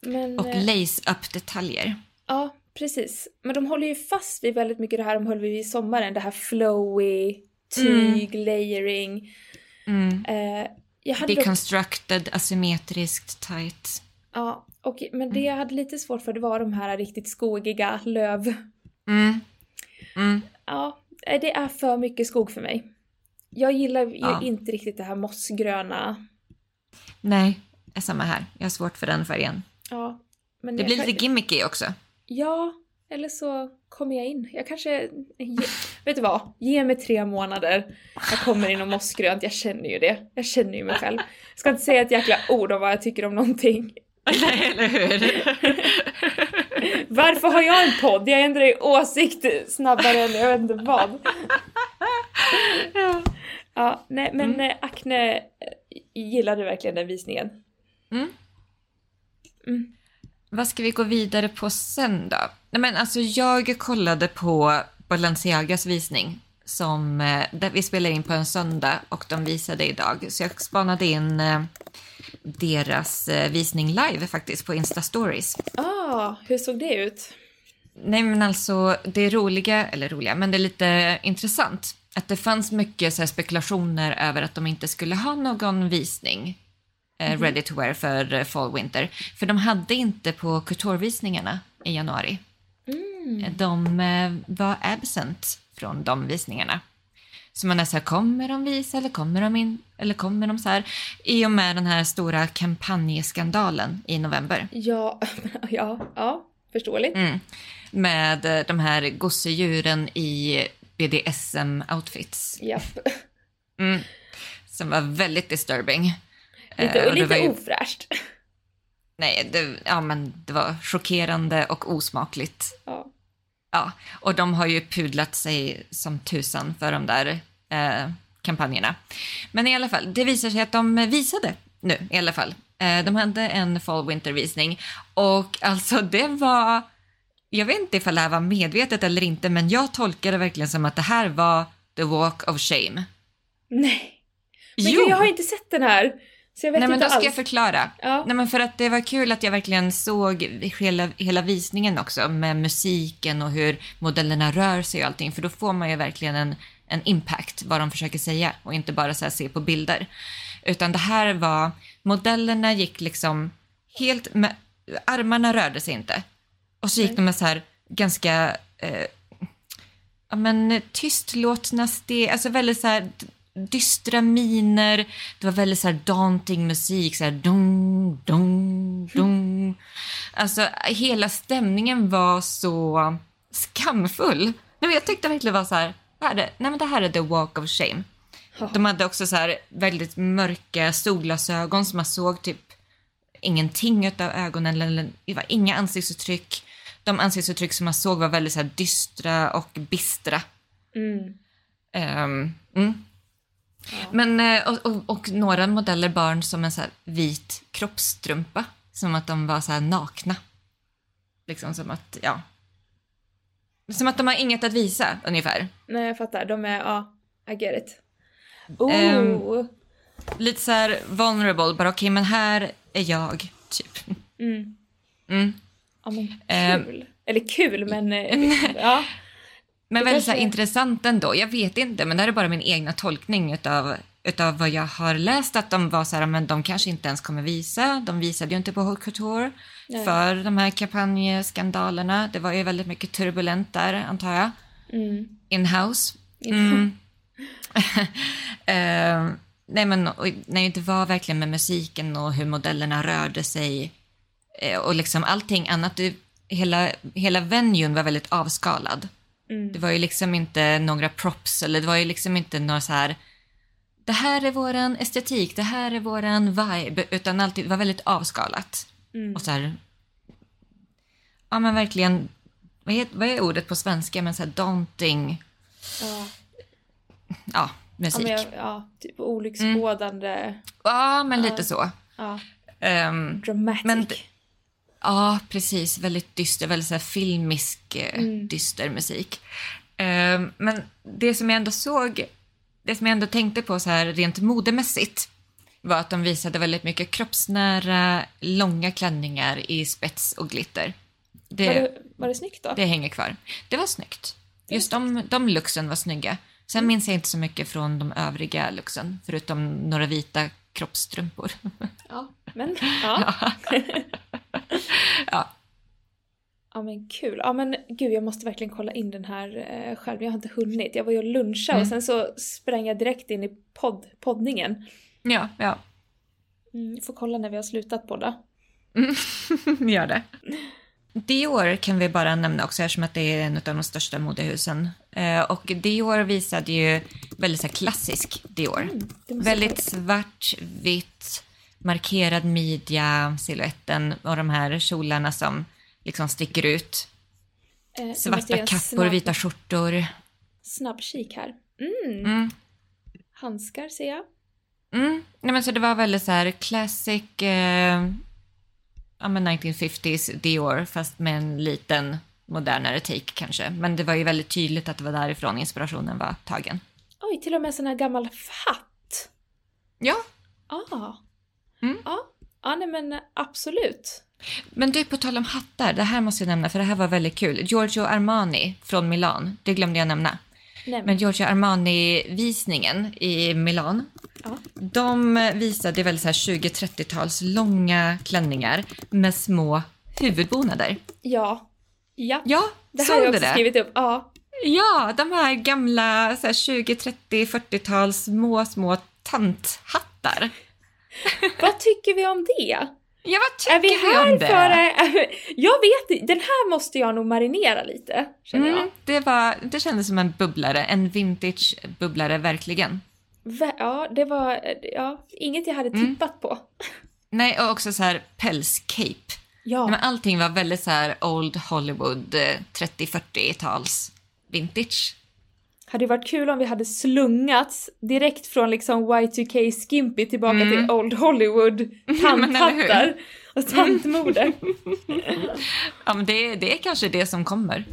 Men, Och eh, lace-up-detaljer. ja, precis. Men de håller ju fast vid väldigt mycket det här de höll vid i sommaren. Det här flowy, tyg, layering. Mm. Eh, jag hade dock, Deconstructed, asymmetriskt, tight. ja, och, men det jag hade lite svårt för det var de här riktigt skogiga löv. Mm. Mm. Ja, eh, det är för mycket skog för mig. Jag gillar ju Ja. inte riktigt det här mossgröna. Nej, är samma här. Jag har svårt för den färgen. Ja, men Det blir kan- lite gimmicky också. Ja, eller så kommer jag in. Jag kanske... Ge, vet du vad? Ge mig tre månader. Jag kommer in och mossgrönt. Jag känner ju det. Jag känner ju mig själv. Jag ska inte säga ett jäkla ord om vad jag tycker om någonting. Nej, eller hur? Varför har jag en podd? Jag ändrar ju åsikt snabbare än jag vet inte vad. Ja, nej men mm. Acne eh, gillade verkligen den visningen. Mm. Mm. Vad ska vi gå vidare på sen då? Nej, men alltså jag kollade på Balenciagas visning som eh, där vi spelar in på en söndag och de visade idag. Så jag spanade in eh, deras eh, visning live faktiskt på Insta Stories. Ah, hur såg det ut? Nej men alltså det roliga, eller roliga, men det är lite intressant att det fanns mycket så spekulationer över att de inte skulle ha någon visning eh, ready to wear för eh, fall winter. För de hade inte på couture-visningarna i januari. Mm. De eh, var absent från de visningarna. Så man är så här, kommer de visa eller kommer de in? Eller kommer de så här? I och med den här stora kampanjskandalen i november. Ja, ja, ja, förståeligt. Mm. Med de här gosedjuren i BDSM-outfits. Japp. Mm. Som var väldigt disturbing. Lite, Eh, och lite ju- ofräscht. Nej, det, ja, men det var chockerande och osmakligt. Ja. Ja, och de har ju pudlat sig som tusan för de där eh, kampanjerna. Men i alla fall, det visar sig att de visade nu i alla fall. Eh, de hade en fall winter visning och alltså det var, jag vet inte ifall det här var medvetet eller inte, men jag tolkar det verkligen som att det här var The Walk of Shame. Nej. Men jo! gud, jag har inte sett den här. Så jag vet Nej men inte då ska alls. jag förklara. Ja. Nej men för att det var kul att jag verkligen såg hela, hela visningen också med musiken och hur modellerna rör sig och allting för då får man ju verkligen en, en impact vad de försöker säga och inte bara så se på bilder. Utan det här var, modellerna gick liksom helt med, armarna rörde sig inte. Och så gick Nej. de med så här ganska eh, ja, men, tystlåtna steg, alltså väldigt så här dystra miner. Det var väldigt så här daunting musik, så här dong, dong, dong. Alltså hela stämningen var så skamfull. Nej, jag tyckte verkligen var så här, det här är, nej men det här är the walk of shame. De hade också så här väldigt mörka solglasögon som man såg typ ingenting av ögonen, eller det var inga ansiktsuttryck. De ansiktsuttryck som man såg var väldigt så här dystra och bistra. Mm. Ehm, mm. Ja. Men, eh, och, och, och några modeller barn som en så vit kroppstrumpa. Som att de var så här nakna. Liksom som att, ja. Som att de har inget att visa, ungefär. Nej, jag fattar. De är, ja, I get it. Oh! Ehm. Lite så här vulnerable, bara okej, men här är jag, typ. mm. Mm. Ja, men Ehm. kul. Eller kul, men eh, ja. Men väldigt kanske- intressant ändå. Jag vet inte, men det här är bara min egna tolkning utav, utav vad jag har läst. Att de var så här, men de kanske inte ens kommer visa. De visade ju inte på Haute Couture Nej. för de här kampanjeskandalerna. Det var ju väldigt mycket turbulent där, antar jag. Mm. In-house. Mm. Eh, nej, men och, nej, det var verkligen med musiken och hur modellerna rörde sig eh, och liksom allting annat. Hela, hela venuen var väldigt avskalad. Mm. Det var ju liksom inte några props eller det var ju liksom inte några så här det här är våran estetik, det här är våran vibe, utan allt det var väldigt avskalat. Mm. Och så här, ja men verkligen, vad är, vad är ordet på svenska, men så här daunting, Ja. ja, Ja, musik. men jag, ja, typ olycksbådande. Ja, men Ja. lite så. Ja, Ehm, dramatic. Men ja, precis. Väldigt dyster, väldigt så filmisk, eh, Mm. dyster musik. Ehm, men det som jag ändå såg, det som jag ändå tänkte på så här rent modemässigt var att de visade väldigt mycket kroppsnära, långa klänningar i spets och glitter. Det, var, det, var det snyggt då? det hänger kvar. Det var snyggt. Just de, de looksen var snygga. Sen minns jag inte så mycket från de övriga looksen, förutom några vita kroppstrumpor. Ja, men ja. ja. Ja men kul. Ja men gud jag måste verkligen kolla in den här eh, själv. Jag har inte hunnit. Jag var ju och lunchade och Mm. sen så sprang jag direkt in i podd, poddningen. Ja, ja. Mm, får kolla när vi har slutat podda. Gör det. Dior kan vi bara nämna också eftersom att det är en av de största modehusen. Eh, och Dior visade ju väldigt så här, klassisk Dior. Mm, väldigt svart, vitt, markerad midja, siluetten och de här kjolarna som liksom sticker ut. Eh, Svarta kappor, snabb, vita skjortor. Snabb kik här. Mm. Mm. Handskar ser jag. Mm. Nej, men så det var väldigt så här classic, eh, ja men 1950s Dior fast med en liten modernare take kanske. Men det var ju väldigt tydligt att det var därifrån inspirationen var tagen. Oj, till och med en sån här gammal hatt. Ja, Ah. Mm. Ja. ja, nej men absolut. men du på tal om hattar, det här måste jag nämna för det här var väldigt kul. Giorgio Armani från Milan, det glömde jag nämna. Nej, men, Giorgio Armani-visningen i Milan, ja. de visade väldigt så här 20-30-tals långa klänningar med små huvudbonader. ja. Ja, Ja, det här har jag också det? skrivit upp. Ja. Ja, de här gamla så här 20, 30, 40-tals små, små tanthattar. Vad tycker vi om det? Ja, vad Är vi tycker vi här om det? för... Jag vet den här måste jag nog marinera lite, känner Mm, jag. det, var, det kändes som en bubblare, en vintage bubblare verkligen. Ja, det var ja, inget jag hade Mm. tippat på. Nej, och också så här pälscape. Ja, Men allting var väldigt så här old Hollywood, eh, 30-40-tals vintage hade varit kul om vi hade slungats direkt från liksom Y2K Skimpy tillbaka mm. till Old Hollywood tanthattar och tantmoder. ja men det, det är kanske det som kommer.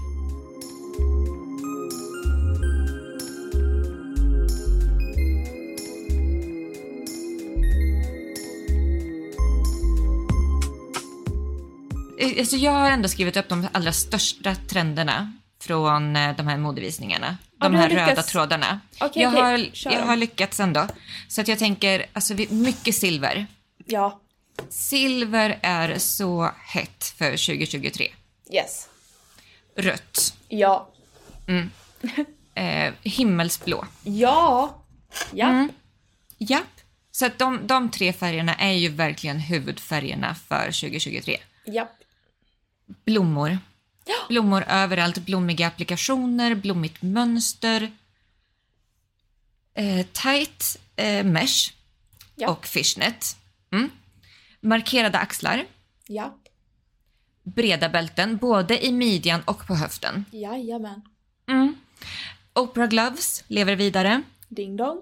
Eh, alltså jag har ändå skrivit upp de allra största trenderna från eh, de här modevisningarna. De här röda lyckats- trådarna. Okej, jag, okej, har, kör. jag har lyckats ändå. Så att jag tänker, alltså mycket silver. Ja. Silver är så hett för 2023. Yes. Rött. Ja. Eh, himmelsblå. Ja. Ja. Mm. Japp. Så att de, de tre färgerna är ju verkligen huvudfärgerna för 2023. Japp. Blommor. Blommor överallt, blommiga applikationer, blommigt mönster. Eh, tight eh, mesh Ja. och fishnet. Mm. Markerade axlar, Japp. breda bälten både i midjan och på höften. Jajamän. Mm. Opera gloves lever vidare. Ding dong.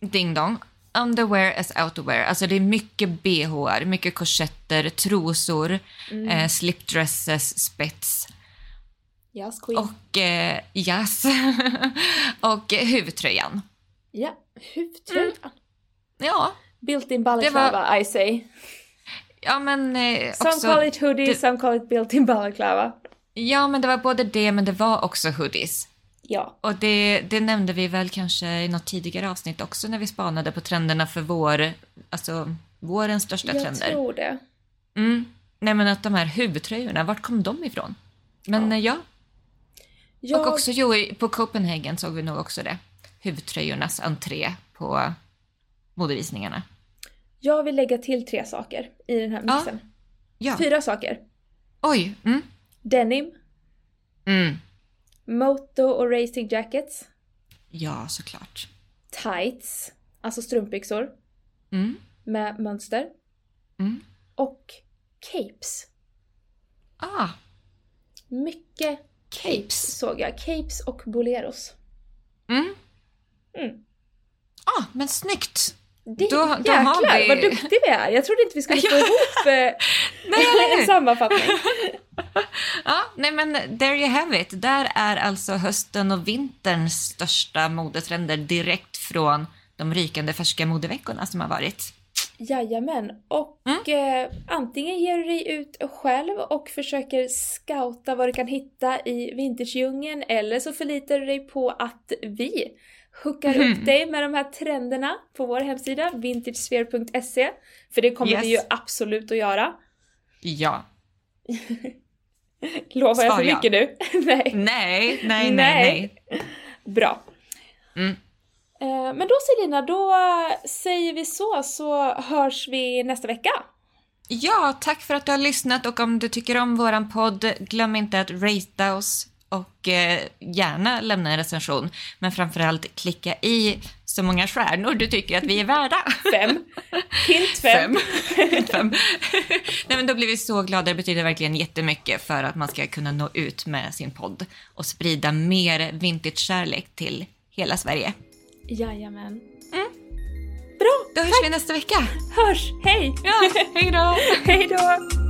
Ding dong. Underwear as outerwear. Alltså det är mycket bhar, mycket korsetter, trosor, eh, slipdresses, spets Yes queen. och eh, jazz. och huvudtröjan. Ja. Huvudtröjan. Ja, Built-in balaclava, I say. ja men eh, Some också... call it hoodie, det- some call it built-in balaclava. Ja, men det var både det, men det var också hoodies. Ja. Och det, det nämnde vi väl kanske i något tidigare avsnitt också när vi spanade på trenderna för vår, alltså vårens största Jag trender. tror det. Mm. Nej men att de här huvudtröjorna, vart kom de ifrån? Men Ja. ja, Jag, och också jo, på Copenhagen såg vi nog också det. Huvudtröjornas entré på modevisningarna. jag vill lägga till tre saker i den här Ja. mixen. Ja, Fyra saker. oj. Mm. Denim, Mm. Moto och racing jackets, Ja, såklart. tights, alltså strumpbyxor Mm. med mönster Mm. och capes. Ah, Mycket capes såg jag. Capes och boleros. mm. Mm. Ah, men snyggt! Det, Då- då har jäklar vi- vad duktig vi är! Jag trodde inte vi skulle få ihop eh, eller hur? en sammanfattning. Ja, nej men there you have it. Där är alltså hösten och vinterns största modetrender direkt från de rykande färska modeveckorna som har varit. Jajamän. Och Mm. eh, antingen ger du dig ut själv och försöker scouta vad du kan hitta i vintagedjungeln eller så förlitar du dig på att vi hookar Mm. upp dig med de här trenderna på vår hemsida vintagesphere.se. För det kommer Yes. vi ju absolut att göra. Ja. Lovar jag Svar för ja. mycket nu? nej. Nej, nej, nej, Nej. nej. Bra. Mm. Eh, Men då Selina, då säger vi så, så hörs vi nästa vecka. Ja, tack för att du har lyssnat och om du tycker om våran podd, glöm inte att ratea oss och eh, gärna lämna en recension. Men framförallt klicka i så många stjärnor du tycker att vi är värda. Fem. Hint fem. Fem. Fem. Nej, men då blir vi så glada. Det betyder verkligen jättemycket för att man ska kunna nå ut med sin podd och sprida mer vintage-kärlek till hela Sverige. Jajamän. Bra, Då hörs vi nästa vecka. hörs! Hej! Ja, hej då! Hej då!